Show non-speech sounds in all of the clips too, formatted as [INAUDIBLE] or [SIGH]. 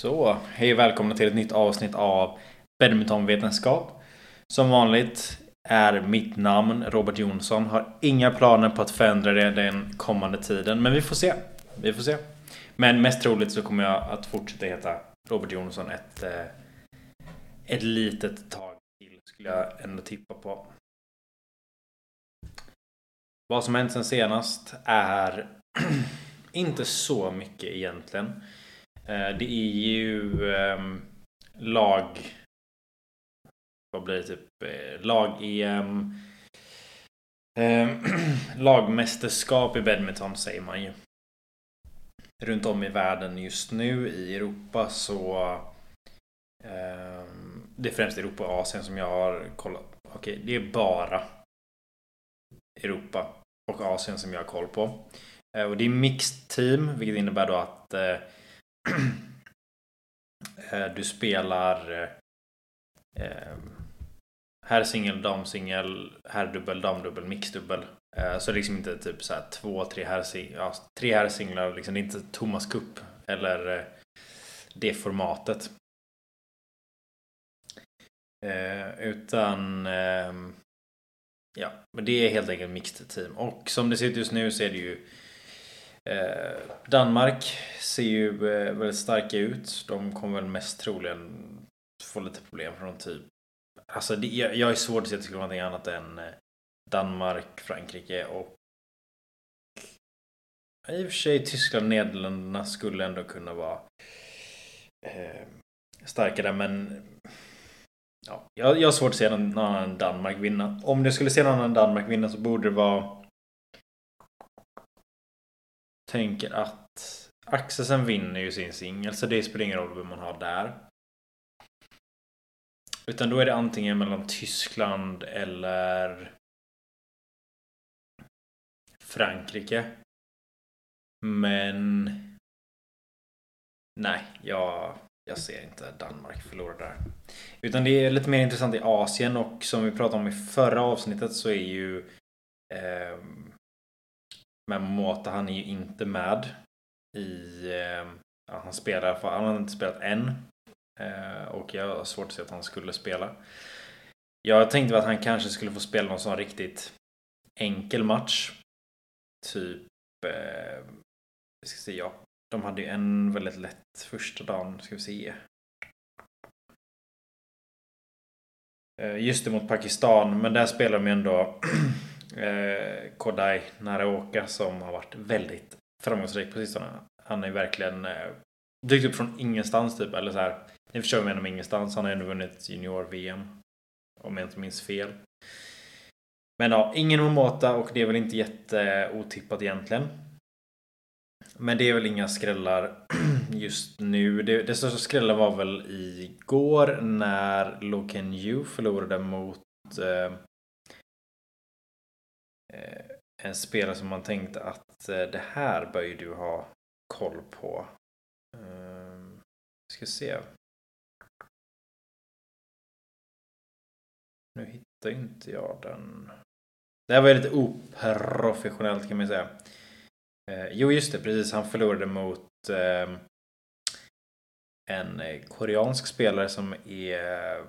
Så, hej och välkomna till ett nytt avsnitt av Badmintonvetenskap. Som vanligt är mitt namn Robert Jonsson. Har inga planer på att förändra det den kommande tiden. Men vi får se. Vi får se. Men mest troligt så kommer jag att fortsätta heta Robert Jonsson ett, eh, ett litet tag till. Skulle jag ändå tippa på. Vad som hänt sen senast är [CLEARS THROAT] inte så mycket egentligen. Eh, det är ju ehm, lag... Vad blir det? Typ eh, lag-EM. Ehm, [CLEARS THROAT] lagmästerskap i badminton säger man ju. Runt om i världen just nu i Europa så... Ehm, det är främst Europa och Asien som jag har kollat. Okej, det är bara Europa och Asien som jag har koll på. Eh, och det är mixed team, vilket innebär då att Eh, [CLEARS THROAT] Eh, du spelar eh, ehm, herrsingel, damsingel, dubbel, damdubbel, mixdubbel. Eh, så det är liksom inte typ så här två, tre herrsinglar, ja, tre herrsinglar, liksom, det är inte Thomas Cup eller eh, det formatet. Eh, utan eh, ja, men det är helt enkelt mixed team. Och som det ser ut just nu så är det ju Eh, Eh, Danmark ser ju eh, väldigt starka ut. De kommer väl mest troligen få lite problem från typ... Alltså det, jag, jag är svårt att se att det skulle vara någonting annat än eh, Danmark, Frankrike och i och för sig Tyskland och Nederländerna skulle ändå kunna vara eh, starka där men ja, jag, jag har svårt att se någon annan än Danmark vinna. Om du skulle se någon annan än Danmark vinna så borde det vara tänker att Axelsen vinner ju sin singel så det spelar ingen roll vem man har där. Utan då är det antingen mellan Tyskland eller Frankrike. Men nej, jag, jag ser inte Danmark förlora där. Utan det är lite mer intressant i Asien och som vi pratade om i förra avsnittet så är ju eh, men Mata han är ju inte med i... Eh, ja, han spelar för. Han har inte spelat än. Eh, och jag har svårt att se att han skulle spela. Jag tänkte att han kanske skulle få spela någon sån riktigt enkel match. Typ... Eh, ska se, ja. De hade ju en väldigt lätt första dagen. Ska vi se. Eh, just det mot Pakistan, men där spelar de ju ändå [CLEARS THROAT] eh, Kodai Naraoka som har varit väldigt framgångsrik på sistone. Han är verkligen eh, dykt upp från ingenstans typ. Eller så här. Ni förstår vad jag menar med ingenstans. Han har ändå vunnit junior-VM. Om jag inte minns fel. Men ja, ingen Momota och det är väl inte jätteotippat egentligen. Men det är väl inga skrällar [CLEARS THROAT] just nu. Det, det största skrällen var väl igår när Loken Yu förlorade mot Eh, Eh, en spelare som man tänkte att eh, det här bör ju du ha koll på. Um, ska se. Nu hittar inte jag den. Det här var ju lite oprofessionellt kan man säga. Eh, jo, just det, precis. Han förlorade mot ehm, eh, en koreansk spelare som är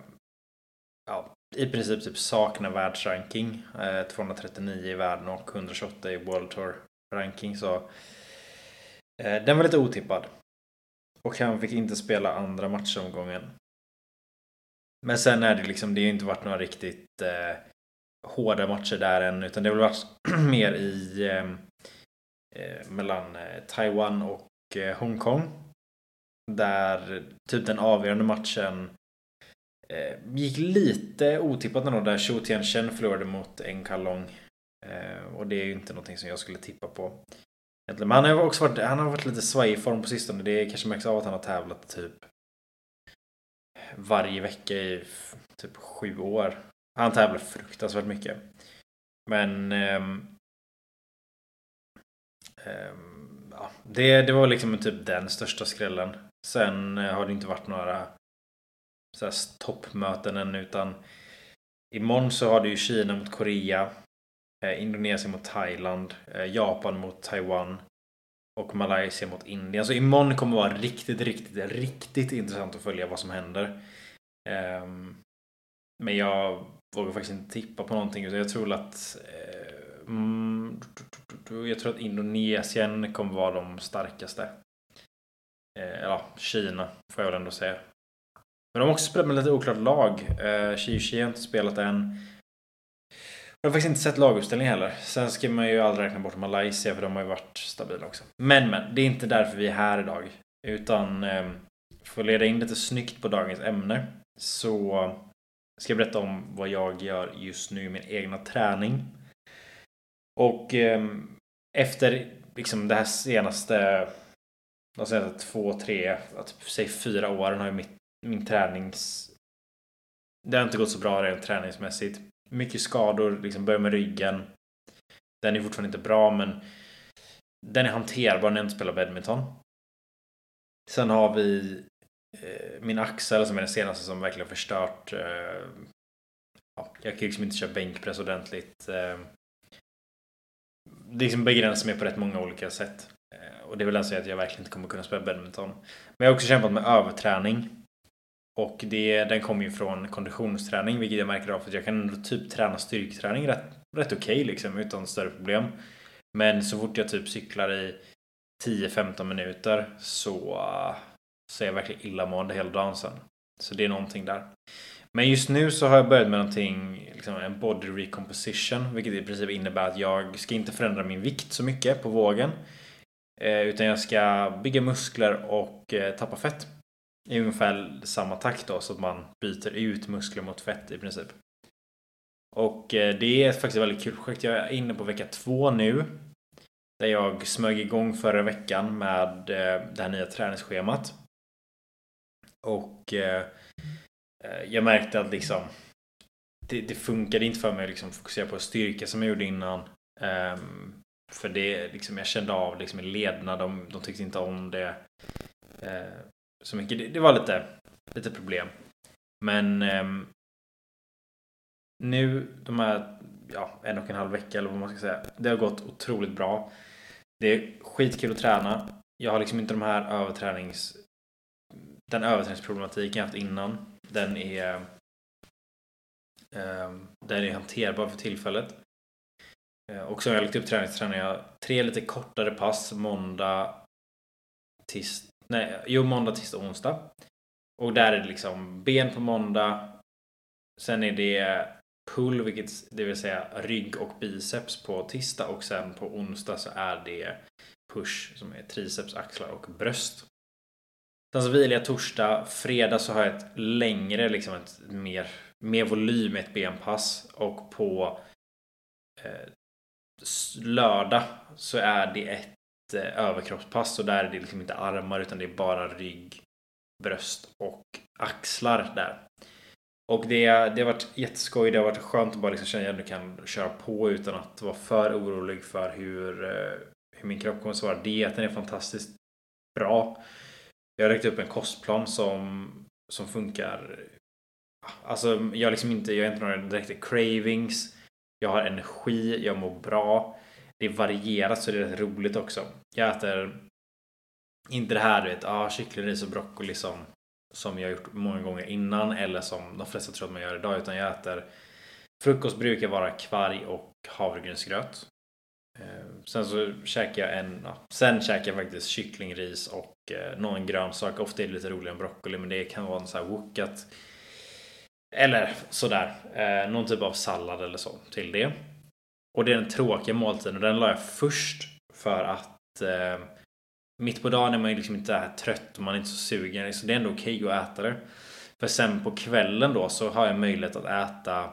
ja, i princip typ saknar världsranking. Eh, 239 i världen och 128 i World Tour ranking. Så eh, den var lite otippad. Och han fick inte spela andra matchomgången. Men sen är det liksom, det har ju inte varit några riktigt eh, hårda matcher där än. Utan det har väl varit [CLEARS THROAT] mer i eh, eh, mellan eh, Taiwan och eh, Hongkong. Där typ den avgörande matchen Eh, Eh, gick lite otippat ändå där Xu Tianchen förlorade mot Eng Kalong. Eh, och det är ju inte någonting som jag skulle tippa på. Men han har också varit, han har varit lite svajig i form på sistone. Det kanske märks av att han har tävlat typ varje vecka i typ sju år. Han tävlar fruktansvärt mycket. Men um, um, ja, det, det var liksom typ den största skrällen. Sen eh, har det inte varit några så här toppmöten än utan imorgon så har du ju Kina mot Korea, eh, Indonesien mot Thailand, eh, Japan mot Taiwan, Och Malaysia mot Indien. Så imorgon kommer vara riktigt, riktigt, riktigt intressant att följa vad som händer. Eh, men jag vågar faktiskt inte tippa på någonting. Utan jag tror att eh, mm, jag tror att Indonesien kommer vara de starkaste. Eh, ja, Kina får jag väl ändå säga. Men de har också spelat med lite oklart lag. Eh, har inte spelat än. Jag har faktiskt inte sett laguppställningen heller. Sen ska man ju aldrig räkna bort Malaysia för de har ju varit stabila också. Men men, det är inte därför vi är här idag. Utan ehm, för att leda in lite snyggt på dagens ämne så ska jag berätta om vad jag gör just nu i min egna träning. Och eh, efter liksom det här senaste de senaste två, tre, att, typ, säg fyra åren har ju mitt, min tränings... Det har inte gått så bra rent träningsmässigt. Mycket skador, liksom börjar med ryggen. Den är fortfarande inte bra men den är hanterbar när jag inte spelar badminton. Sen har vi eh, min axel som är den senaste som verkligen förstört. Eh, ja, jag kan liksom inte köra bänkpress ordentligt. Eh, det liksom begränsar mig på rätt många olika sätt. Eh, och det vill alltså säga att jag verkligen inte kommer kunna spela badminton. Men jag har också kämpat med överträning. Och det, den kommer ju från konditionsträning vilket jag märker av för att jag kan ändå typ träna styrketräning rätt, rätt okej okay, liksom utan större problem. Men så fort jag typ cyklar i 10-15 minuter så, så är jag verkligen illamående hela dagen sen. Så det är någonting där. Men just nu så har jag börjat med någonting, liksom en body recomposition, vilket i princip innebär att jag ska inte förändra min vikt så mycket på vågen. Eh, utan jag ska bygga muskler och eh, tappa fett. I ungefär samma takt då, så att man byter ut muskler mot fett i princip. Och eh, det är faktiskt ett väldigt kul projekt. Jag är inne på vecka två nu. Där jag smög igång förra veckan med eh, det här nya träningsschemat. Och eh, jag märkte att liksom det, det funkade inte för mig att liksom fokusera på styrka som jag gjorde innan. Ehm, för det liksom, jag kände av liksom i lederna, de, de tyckte inte om det så mycket. Det, det, var lite, lite problem. Men eh, nu de här ja, en och en halv vecka eller vad man ska säga. Det har gått otroligt bra. Det är skitkul att träna. Jag har liksom inte de här övertränings den överträningsproblematiken jag haft innan. Den är eh, den är hanterbar för tillfället. Eh, och som jag lagt upp träning så tränar jag tre lite kortare pass måndag, tisdag, nej, jo måndag, tisdag, onsdag. Och där är det liksom ben på måndag. Sen är det pull, vilket det vill säga rygg och biceps på tisdag och sen på onsdag så är det push som är triceps, axlar och bröst. Sen så vilar jag torsdag. Fredag så har jag ett längre, liksom ett mer, mer volym, ett benpass. Och på eh, lördag så är det ett Eh, överkroppspass och där är det liksom inte armar utan det är bara rygg, bröst och axlar där. Och det, det har varit jätteskoj. Det har varit skönt att bara liksom känna att jag kan köra på utan att vara för orolig för hur, eh, hur min kropp kommer att svara. Dieten är fantastiskt bra. Jag har räckt upp en kostplan som, som funkar. Alltså jag har liksom inte, jag har inte några direkta cravings. Jag har energi, jag mår bra. Det varierar så det är rätt roligt också. Jag äter inte det här du vet, ah, kycklingris och broccoli som, som jag gjort många gånger innan eller som de flesta tror att man gör idag utan jag äter Frukost brukar vara kvarg och havregrynsgröt. Eh, sen så käkar jag en, ja, sen käkar jag faktiskt kycklingris och eh, någon grönsak. Ofta är det lite roligare än broccoli men det kan vara en sån här wokat eller sådär. Eh, någon typ av sallad eller så till det. Och det är den tråkiga måltiden och den la jag först för att eh, mitt på dagen är man ju liksom inte här trött och man är inte så sugen. Så det är ändå okej okay att äta det. För sen på kvällen då så har jag möjlighet att äta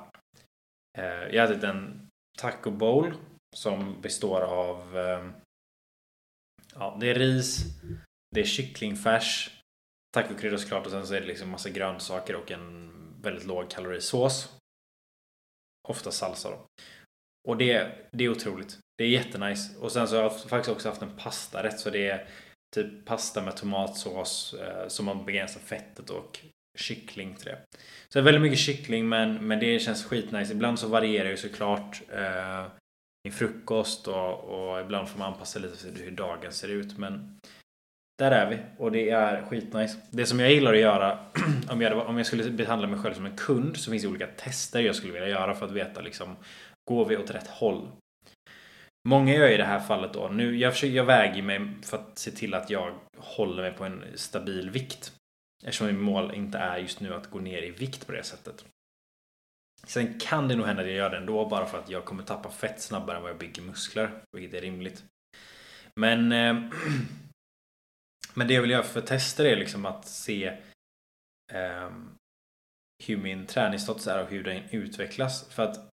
eh, Jag har ätit en taco bowl som består av eh, Ja, det är ris Det är kycklingfärs Tacokryddor såklart och sen så är det liksom massa grönsaker och en väldigt låg kalorisås. Ofta salsa då. Och det, det är otroligt. Det är jättenice. Och sen så har jag faktiskt också haft en pastarätt. Så det är typ pasta med tomatsås eh, som man begränsar fettet och kyckling till det. Så det är väldigt mycket kyckling men, men det känns skitnice. Ibland så varierar ju såklart eh, min frukost och, och ibland får man anpassa lite till hur dagen ser ut. Men där är vi och det är skitnice. Det som jag gillar att göra [CLEARS THROAT] om jag, om jag skulle behandla mig själv som en kund så finns det olika tester jag skulle vilja göra för att veta liksom går vi åt rätt håll? Många gör i det här fallet då. Nu, jag, försöker, jag väger mig för att se till att jag håller mig på en stabil vikt. Eftersom mitt mål inte är just nu att gå ner i vikt på det sättet. Sen kan det nog hända att jag gör det ändå bara för att jag kommer tappa fett snabbare än vad jag bygger muskler. Vilket är rimligt. Men eh, [CLEARS THROAT] Men det jag vill göra för tester är liksom att se eh, hur min träningsstatus är och hur den utvecklas. För att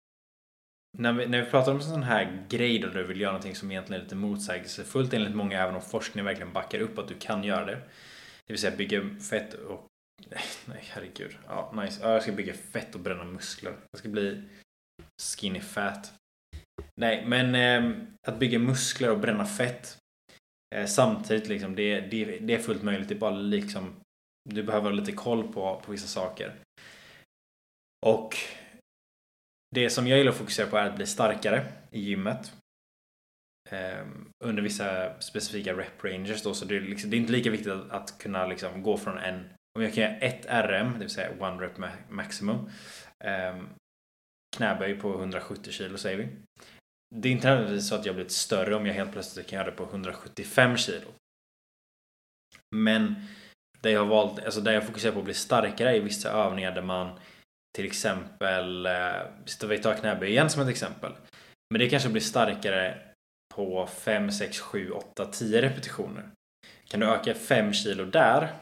när vi, när vi pratar om en sån här grej då du vill göra någonting som egentligen är lite motsägelsefullt enligt många även om forskningen verkligen backar upp att du kan göra det. Det vill säga bygga fett och [LAUGHS] Nej, herregud. Ja, nice. Ja, jag ska bygga fett och bränna muskler. Jag ska bli skinny fat. Nej, men eh, att bygga muskler och bränna fett Eh, samtidigt liksom, det, det, det är fullt möjligt. Det är bara liksom, du behöver ha lite koll på, på vissa saker. Och det som jag gillar att fokusera på är att bli starkare i gymmet. Ehm, under vissa specifika rep ranges då, så det är, liksom, det är inte lika viktigt att, att kunna liksom gå från en, om jag kan göra ett RM, det vill säga one rep maximum, ehm, knäböj på 170 kilo säger vi det är inte nödvändigtvis så att jag blivit större om jag helt plötsligt kan göra det på 175 kilo. Men där jag har valt, alltså där jag fokuserar på att bli starkare i vissa övningar där man till exempel, eh, vi tar knäböj igen som ett exempel. Men det kanske blir starkare på 5, 6, 7, 8, 10 repetitioner. Kan du öka 5 kilo där,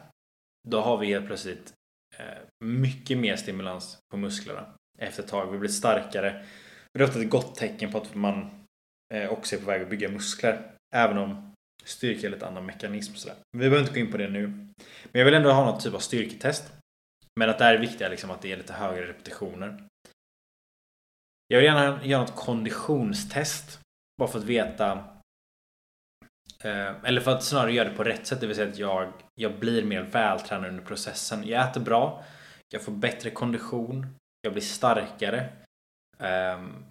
då har vi helt plötsligt eh, mycket mer stimulans på musklerna efter ett tag. Vi blir starkare det är ofta ett gott tecken på att man eh, också är på väg att bygga muskler. Även om styrka är lite annan mekanism. Sådär. Vi behöver inte gå in på det nu. Men jag vill ändå ha något typ av styrketest. Men att det är viktigt liksom att det är lite högre repetitioner. Jag vill gärna göra något konditionstest. Bara för att veta eh, eller för att snarare göra det på rätt sätt, det vill säga att jag, jag blir mer vältränad under processen. Jag äter bra, jag får bättre kondition, jag blir starkare. Ehm,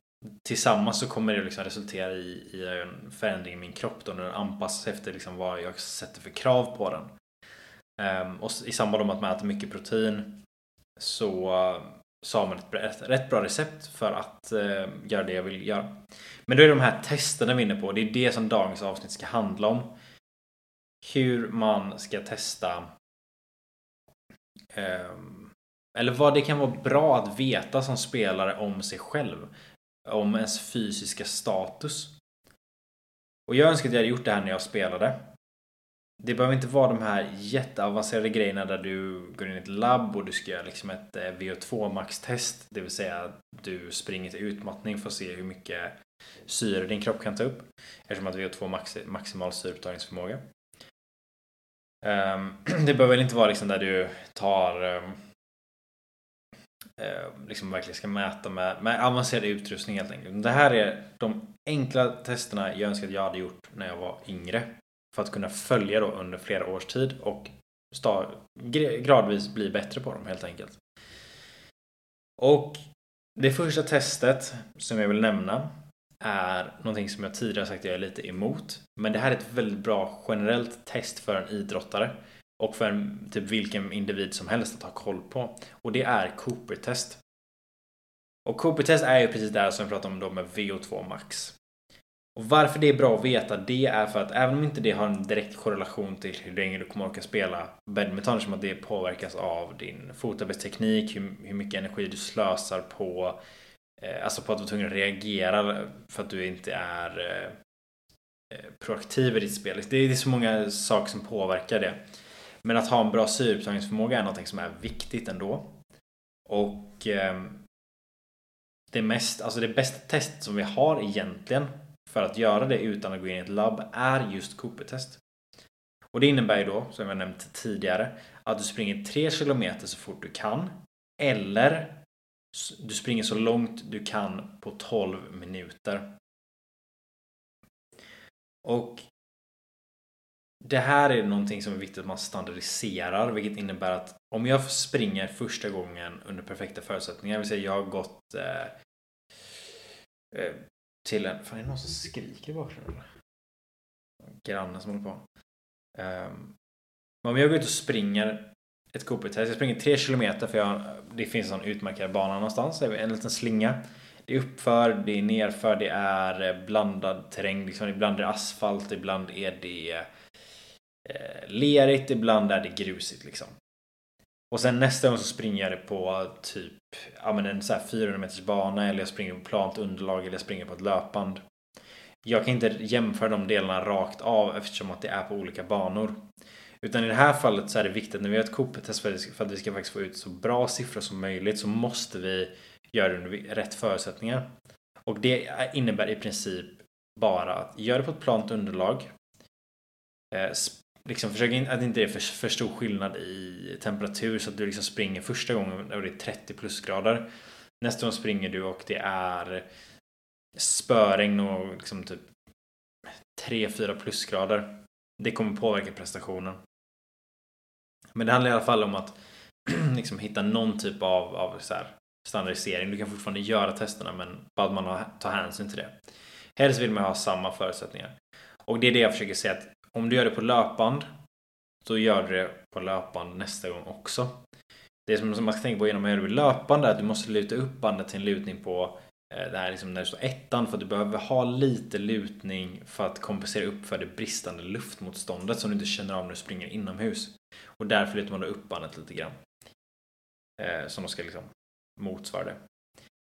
tillsammans så kommer det liksom resultera i, i en förändring i min kropp då när den anpassas efter liksom vad jag sätter för krav på den. Ehm, och i samband med att man äter mycket protein så, eh, så har man ett rätt bra recept för att eh, göra det jag vill göra. Men då är det de här testerna vi är inne på. Det är det som dagens avsnitt ska handla om. Hur man ska testa ehm, eller vad det kan vara bra att veta som spelare om sig själv. Om ens fysiska status. Och jag önskar att jag hade gjort det här när jag spelade. Det behöver inte vara de här jätteavancerade grejerna där du går in i ett labb och du ska göra liksom ett eh, VO2 max-test. Det vill säga att du springer till utmattning för att se hur mycket syre din kropp kan ta upp. Eftersom att VO2 max maximal syreupptagningsförmåga. Ehm, [CLEARS THROAT] det behöver inte vara liksom där du tar ehm, ehm, liksom verkligen ska mäta med, med avancerad utrustning helt enkelt. Det här är de enkla testerna jag önskar att jag hade gjort när jag var yngre. För att kunna följa då under flera års tid och gradvis bli bättre på dem helt enkelt. Och det första testet som jag vill nämna är någonting som jag tidigare sagt att jag är lite emot. Men det här är ett väldigt bra generellt test för en idrottare och för en, typ vilken individ som helst att ha koll på. Och det är Cooper-test. Och Cooper-test är ju precis det här som vi pratade om då med VO2 max. Och varför det är bra att veta det är för att även om inte det har en direkt korrelation till hur länge du kommer orka spela badminton som att det påverkas av din fotarbetsteknik, hur, hur mycket energi du slösar på eh, alltså på att du är tvungen att reagera för att du inte är eh, eh proaktiv i ditt spel. Det är, det är så många saker som påverkar det. Men att ha en bra syreupptagningsförmåga är något som är viktigt ändå. Och eh, det, mest, alltså det bästa testet som vi har egentligen för att göra det utan att gå in i ett labb är just Cooper-test. Och det innebär ju då, som jag nämnt tidigare, att du springer 3 km så fort du kan. Eller du springer så långt du kan på 12 minuter. Och det här är någonting som är viktigt att man standardiserar, vilket innebär att om jag springer första gången under perfekta förutsättningar, det vill säga jag har gått eh, eh till en... Fan är det någon som skriker i bakgrunden? Grannen som håller på. Um, om jag går ut och springer ett Cooper-test. Jag springer tre kilometer för jag, det finns en sån utmärkad bana någonstans. En liten slinga. Det är uppför, det är nerför, det är eh, blandad terräng. Liksom. Ibland är det asfalt, ibland är det eh, lerigt, ibland är det grusigt liksom. Och sen nästa gång så springer jag det på typ ja, men en så här 400 meters bana eller jag springer på plant underlag eller jag springer på ett löpband. Jag kan inte jämföra de delarna rakt av eftersom att det är på olika banor. Utan i det här fallet så är det viktigt när vi gör ett coop test för, för att vi ska faktiskt få ut så bra siffror som möjligt så måste vi göra det under rätt förutsättningar. Och det innebär i princip bara att göra det på ett plant underlag. Eh, Liksom försök att inte det är för, för stor skillnad i temperatur så att du liksom springer första gången och det är 30 plusgrader. Nästa gång springer du och det är spöregn och liksom typ 3-4 plusgrader. Det kommer påverka prestationen. Men det handlar i alla fall om att [CLEARS THROAT] liksom hitta någon typ av, av så här standardisering. Du kan fortfarande göra testerna men bara att man tar hänsyn till det. Helst vill man ha samma förutsättningar. Och det är det jag försöker säga att om du gör det på löpband så gör du det på löpband nästa gång också. Det som man ska tänka på genom att göra det på löpband är att du måste luta upp bandet till en lutning på eh, det här liksom när det står ettan för att du behöver ha lite lutning för att kompensera upp för det bristande luftmotståndet som du inte känner av när du springer inomhus. Och därför lutar man då upp bandet lite grann. Eh, som de ska liksom motsvara det.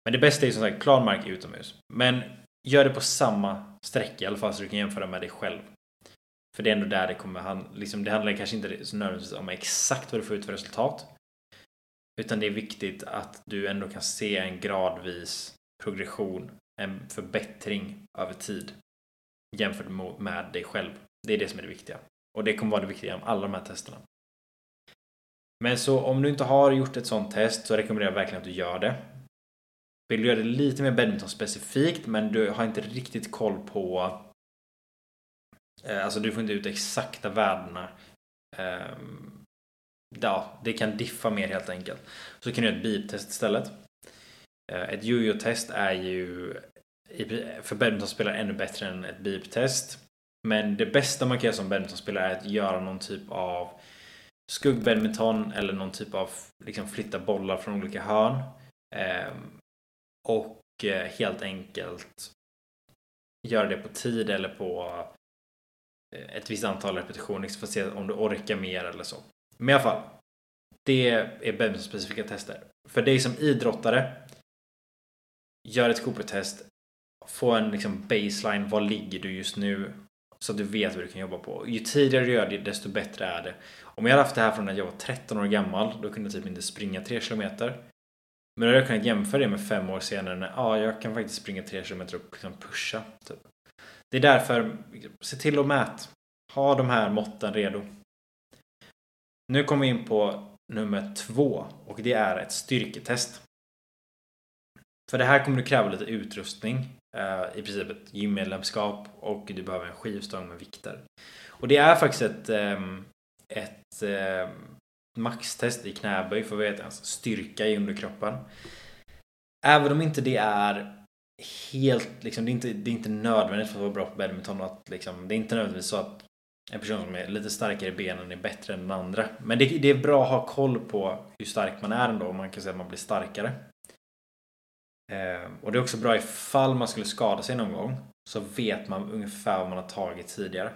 Men det bästa är som sagt klar mark utomhus. Men gör det på samma sträcka i alla fall så du kan jämföra med dig själv. För det är ändå där det kommer han, liksom, det handlar kanske inte så nödvändigtvis om exakt vad du får ut för resultat. Utan det är viktigt att du ändå kan se en gradvis progression, en förbättring över tid jämfört med dig själv. Det är det som är det viktiga. Och det kommer vara det viktiga om alla de här testerna. Men så om du inte har gjort ett sånt test så rekommenderar jag verkligen att du gör det. Vill du göra det lite mer badminton specifikt men du har inte riktigt koll på eh, Alltså du får inte ut exakta värdena. Ehm, ja, det kan diffa mer helt enkelt. Så kan du göra ett beep-test istället. Eh, ett jojo-test är ju för badmintonspelare ännu bättre än ett beep-test. Men det bästa man kan göra som badmintonspelare är att göra någon typ av skuggbadminton eller någon typ av liksom flytta bollar från olika hörn. Ehm, eh, och helt enkelt göra det på tid eller på Eh, ett visst antal repetitioner liksom för att se om du orkar mer eller så. Men i alla fall. Det är badminton-specifika tester. För dig som idrottare Gör ett Cooper-test Få en liksom baseline. Var ligger du just nu? Så att du vet vad du kan jobba på. Ju tidigare du gör det, desto bättre är det. Om jag hade haft det här från när jag var 13 år gammal, då kunde jag typ inte springa 3 km. Men då hade jag kunnat jämföra det med 5 år senare när ja, jag kan faktiskt springa 3 km och liksom pusha. Typ. Det är därför, se till att mät. Ha de här måtten redo. Nu kommer vi in på nummer två och det är ett styrketest. För det här kommer du kräva lite utrustning. Eh, I princip ett gymmedlemskap och du behöver en skivstång med vikter. Och det är faktiskt ett, ehm, ett ehm, maxtest i knäböj för att veta ens styrka i underkroppen. Även om inte det är helt, liksom, det är inte, det är inte nödvändigt för att vara bra på badminton att liksom, det är inte nödvändigtvis så att en person som är lite starkare i benen är bättre än den andra. Men det, det är bra att ha koll på hur stark man är ändå, Om man kan säga att man blir starkare. Eh, och det är också bra ifall man skulle skada sig någon gång så vet man ungefär vad man har tagit tidigare.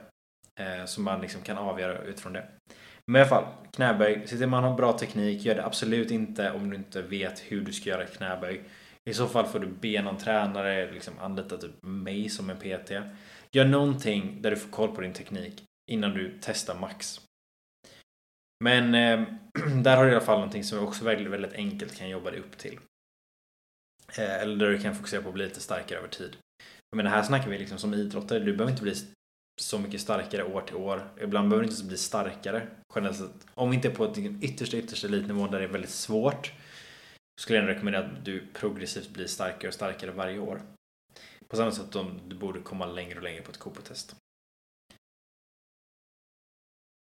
Eh, så man liksom kan avgöra utifrån det. Men i alla fall, knäböj. Se till man har bra teknik. Gör det absolut inte om du inte vet hur du ska göra knäböj. I så fall får du be någon tränare, liksom anlita typ mig som en PT. Gör någonting där du får koll på din teknik innan du testar max. Men eh, [CLEARS THROAT] där har du i alla fall någonting som också väldigt, väldigt enkelt kan jobba dig upp till. Eh, eller där du kan fokusera på att bli lite starkare över tid. Men här snackar vi liksom som idrottare, du behöver inte bli så mycket starkare år till år. Ibland behöver du inte bli starkare generellt sett. Om vi inte är på ett yttersta, yttersta elitnivå där det är väldigt svårt skulle jag rekommendera att du progressivt blir starkare och starkare varje år. På samma sätt som du borde komma längre och längre på ett Copo-test.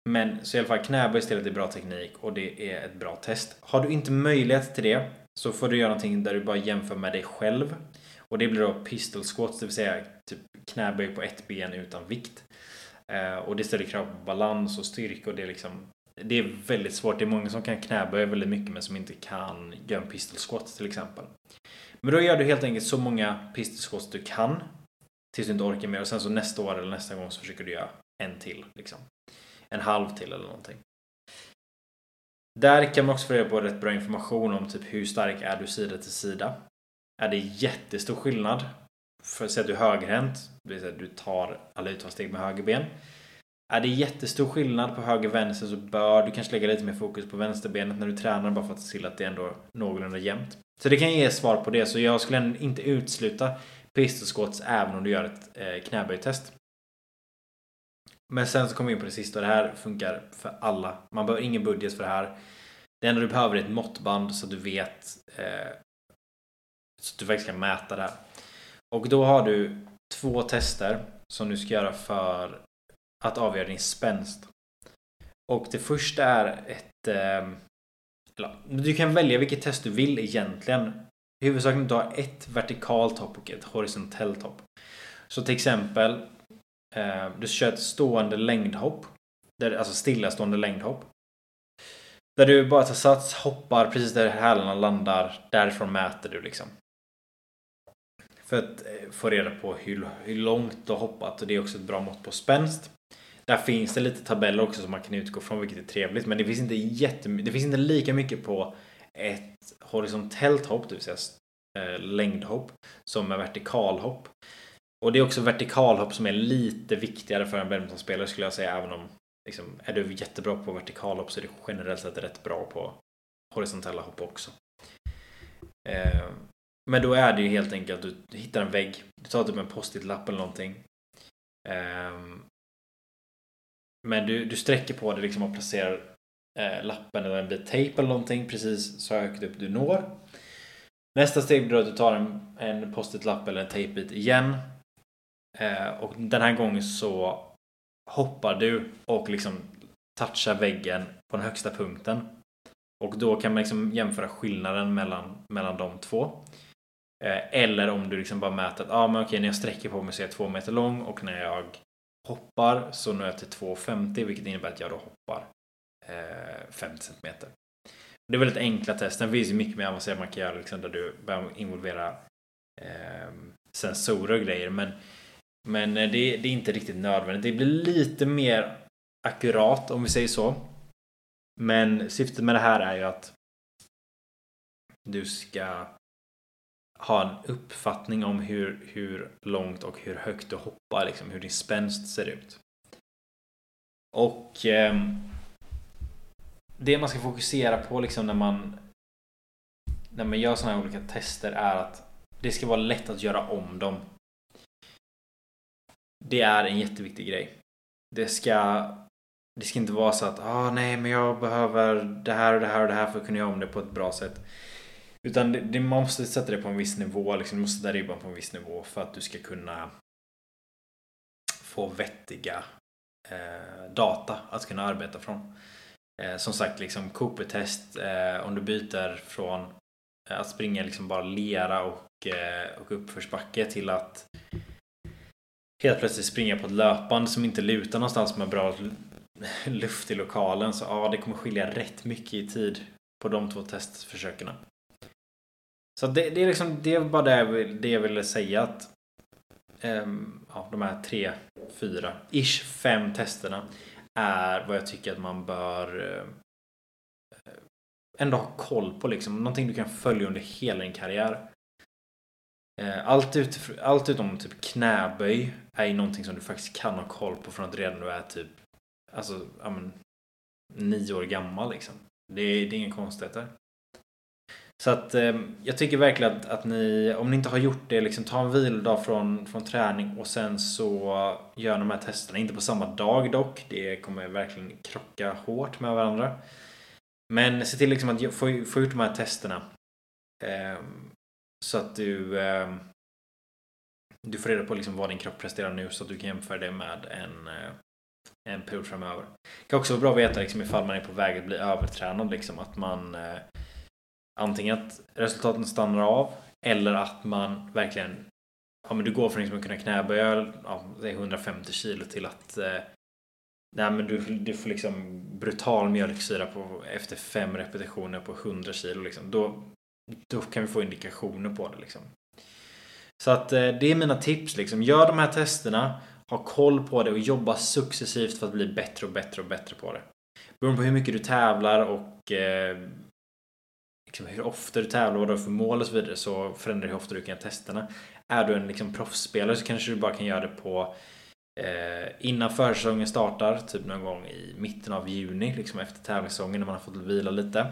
Men så i alla fall knäböj istället är bra teknik och det är ett bra test. Har du inte möjlighet till det så får du göra någonting där du bara jämför med dig själv. Och det blir då pistol squats, det vill säga typ knäböj på ett ben utan vikt. Eh, och det ställer krav på balans och styrka och det är liksom det är väldigt svårt. Det är många som kan knäböja väldigt mycket men som inte kan göra en pistol squat till exempel. Men då gör du helt enkelt så många pistol squats du kan tills du inte orkar mer och sen så nästa år eller nästa gång så försöker du göra en till. Liksom. En halv till eller någonting. Där kan man också få reda på rätt bra information om typ hur stark är du sida till sida. Är det jättestor skillnad? För att säga att du är högerhänt, det vill säga att du tar alla utfallssteg med höger ben. Är det jättestor skillnad på höger och vänster så bör du kanske lägga lite mer fokus på vänsterbenet när du tränar bara för att se till att det är ändå någorlunda jämnt. Så det kan ge svar på det, så jag skulle inte utesluta pistol även om du gör ett eh, knäböjtest. Men sen så kommer vi in på det sista och det här funkar för alla. Man behöver ingen budget för det här. Det enda du behöver är ett måttband så att du vet eh, så att du faktiskt kan mäta det här. Och då har du två tester som du ska göra för att avgöra din spänst. Och det första är ett... Ehm, eller, du kan välja vilket test du vill egentligen. Huvudsaken är att du har ett vertikalt hopp och ett horisontellt hopp. Så till exempel ehm, du kör ett stående längdhopp. Alltså stillastående längdhopp. Där du bara tar sats, hoppar precis där hälarna landar. Därifrån mäter du liksom. För att eh, få reda på hur, hur långt du har hoppat och det är också ett bra mått på spänst. Där finns det lite tabeller också som man kan utgå från vilket är trevligt men det finns inte jättemycket, det finns inte lika mycket på ett horisontellt hopp, det vill säga eh, längdhopp, som är vertikalhopp. Och det är också vertikalhopp som är lite viktigare för en badmintonspelare skulle jag säga även om liksom, är du jättebra på vertikalhopp så är du generellt sett rätt bra på horisontella hopp också. Eh, men då är det ju helt enkelt att du hittar en vägg, du tar typ en post-it-lapp eller någonting. Eh, men du, du sträcker på dig liksom och placerar eh, lappen eller en bit tejp eller någonting precis så högt upp du når. Nästa steg blir att du tar en, en post-it-lapp eller en tejpbit igen. Eh, och den här gången så hoppar du och liksom touchar väggen på den högsta punkten. Och då kan man liksom jämföra skillnaden mellan, mellan de två. Eh, eller om du liksom bara mäter att ah, men okej, när jag sträcker på mig så är jag två meter lång och när jag hoppar så når jag till 2,50 vilket innebär att jag då hoppar eh, 50 cm. Det är väldigt enkla test. Sen finns ju mycket mer avancerat man kan göra liksom, där du börjar involvera eh, sensorer och grejer. Men, men eh, det, det, är inte riktigt nödvändigt. Det blir lite mer akkurat om vi säger så. Men syftet med det här är ju att du ska ha en uppfattning om hur, hur långt och hur högt du hoppar, liksom, hur din spänst ser ut. Och eh, det man ska fokusera på liksom när man när man gör sådana här olika tester är att det ska vara lätt att göra om dem. Det är en jätteviktig grej. Det ska det ska inte vara så att ah, nej men jag behöver det här och det här och det här för att kunna göra om det på ett bra sätt. Utan det, det, man måste sätta det på en viss nivå. Liksom, du måste sätta ribban på en viss nivå för att du ska kunna få vettiga eh, data att kunna arbeta från. Eh, som sagt, liksom Cooper-test. Eh, om du byter från eh, att springa liksom bara lera och, eh, och uppförsbacke till att helt plötsligt springa på ett löpband som inte lutar någonstans med bra luft i lokalen. Så ja, det kommer skilja rätt mycket i tid på de två testförsöken. Så det, det, är liksom, det är bara det jag, vill, det jag ville säga att um, ja, de här tre, fyra, ish fem testerna är vad jag tycker att man bör uh, ändå ha koll på liksom. Någonting du kan följa under hela din karriär. Uh, allt, ut, allt utom typ knäböj är ju någonting som du faktiskt kan ha koll på från att redan du är typ alltså, ja, men, nio år gammal liksom. Det, det är inga konstigheter. Så att eh, jag tycker verkligen att, att ni, om ni inte har gjort det, liksom ta en vilodag från, från träning och sen så gör de här testerna. Inte på samma dag dock. Det kommer verkligen krocka hårt med varandra. Men se till liksom att få, få ut de här testerna. Eh, så att du eh, du får reda på liksom vad din kropp presterar nu så att du kan jämföra det med en, eh, en period framöver. Det kan också vara bra att veta liksom, ifall man är på väg att bli övertränad. Liksom, att man eh, antingen att resultaten stannar av Eller att man verkligen Ja men du går från liksom att kunna knäböja ja, 150 kilo till att eh, Nej men du, du får liksom brutal mjölksyra på, efter fem repetitioner på 100 kilo liksom. Då, då kan vi få indikationer på det liksom. Så att eh, det är mina tips liksom. Gör de här testerna. Ha koll på det och jobba successivt för att bli bättre och bättre och bättre på det. Beroende på hur mycket du tävlar och eh, Typ hur ofta du tävlar, vad du har för mål och så vidare så förändrar hur ofta du kan göra testerna. Är du en liksom proffsspelare så kanske du bara kan göra det på eh, innan försäsongen startar, typ någon gång i mitten av juni, liksom efter tävlingssäsongen när man har fått vila lite.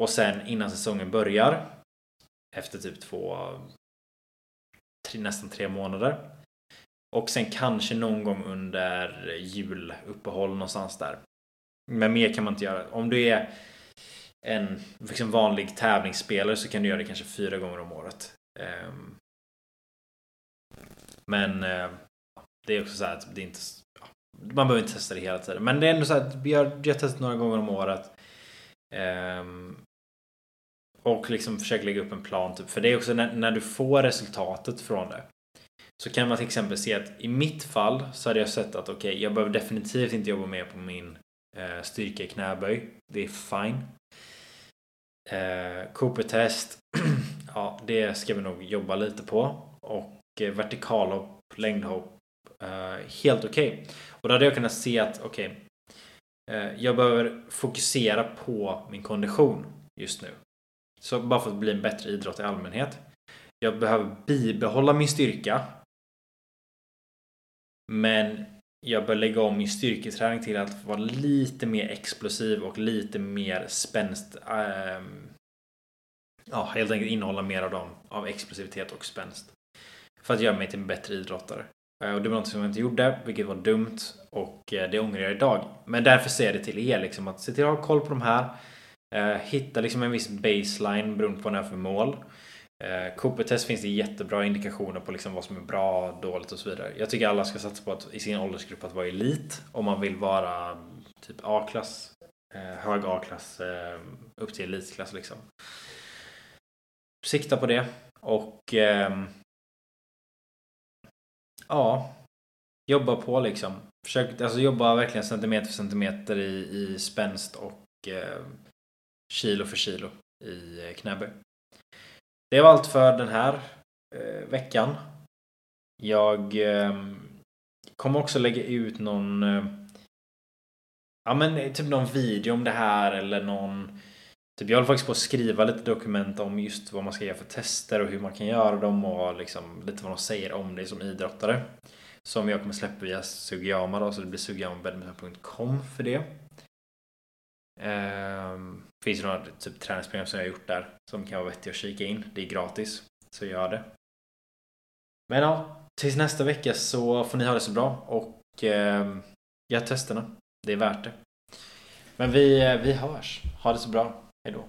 Och sen innan säsongen börjar, efter typ två, tre, nästan tre månader. Och sen kanske någon gång under juluppehåll någonstans där. Men mer kan man inte göra. Om du är en liksom vanlig tävlingsspelare så kan du göra det kanske fyra gånger om året. Ehm, men eh, det är också så här att det är inte man behöver inte testa det hela tiden. Men det är ändå så att vi har, vi har testat några gånger om året. Ehm, och liksom försöker lägga upp en plan. Typ. För det är också när, när, du får resultatet från det. Så kan man till exempel se att i mitt fall så hade jag sett att okej, okay, jag behöver definitivt inte jobba mer på min eh, styrka i knäböj. Det är fine. Eh, Cooper-test. [CLEARS THROAT] ja, det ska vi nog jobba lite på. Och eh, vertikalhopp, längdhopp eh, helt okej. Okay. Och då hade jag kunnat se att okej, okay, jag behöver fokusera på min kondition just nu. Så bara för att bli en bättre idrott i allmänhet. Jag behöver bibehålla min styrka. Men jag bör lägga om min styrketräning till att vara lite mer explosiv och lite mer spänst. Äh, ja, helt enkelt innehålla mer av dem, av explosivitet och spänst. För att göra mig till en bättre idrottare. Eh, och det var något som jag inte gjorde, vilket var dumt. Och eh, det ångrar jag idag. Men därför säger jag det till er liksom att se till att ha koll på de här. Eh, hitta liksom en viss baseline beroende på vad ni har för mål. Eh, Cooper-test finns det jättebra indikationer på liksom vad som är bra, dåligt och så vidare. Jag tycker alla ska satsa på att i sin åldersgrupp att vara elit om man vill vara mm, typ A-klass, eh, hög A-klass eh, upp till elitklass liksom. Sikta på det och eh, ja, jobba på liksom. Försök, alltså jobba verkligen centimeter för centimeter i, i spänst och eh, kilo för kilo i knäböj. Det var allt för den här eh, veckan. Jag eh, kommer också lägga ut någon eh, Ja men eh, typ någon video om det här eller någon Typ jag håller faktiskt på att skriva lite dokument om just vad man ska göra för tester och hur man kan göra dem och liksom lite vad de säger om dig som idrottare. Som jag kommer släppa via Sugiyama då, så det blir sugiyamabadminton.com för det. Ehm, finns det några typ träningsprogram som jag har gjort där som kan vara vettiga att kika in. Det är gratis, så gör det. Men ja, tills nästa vecka så får ni ha det så bra och eh, gör testerna. Det är värt det. Men vi, eh, vi hörs. Ha det så bra. Hejdå.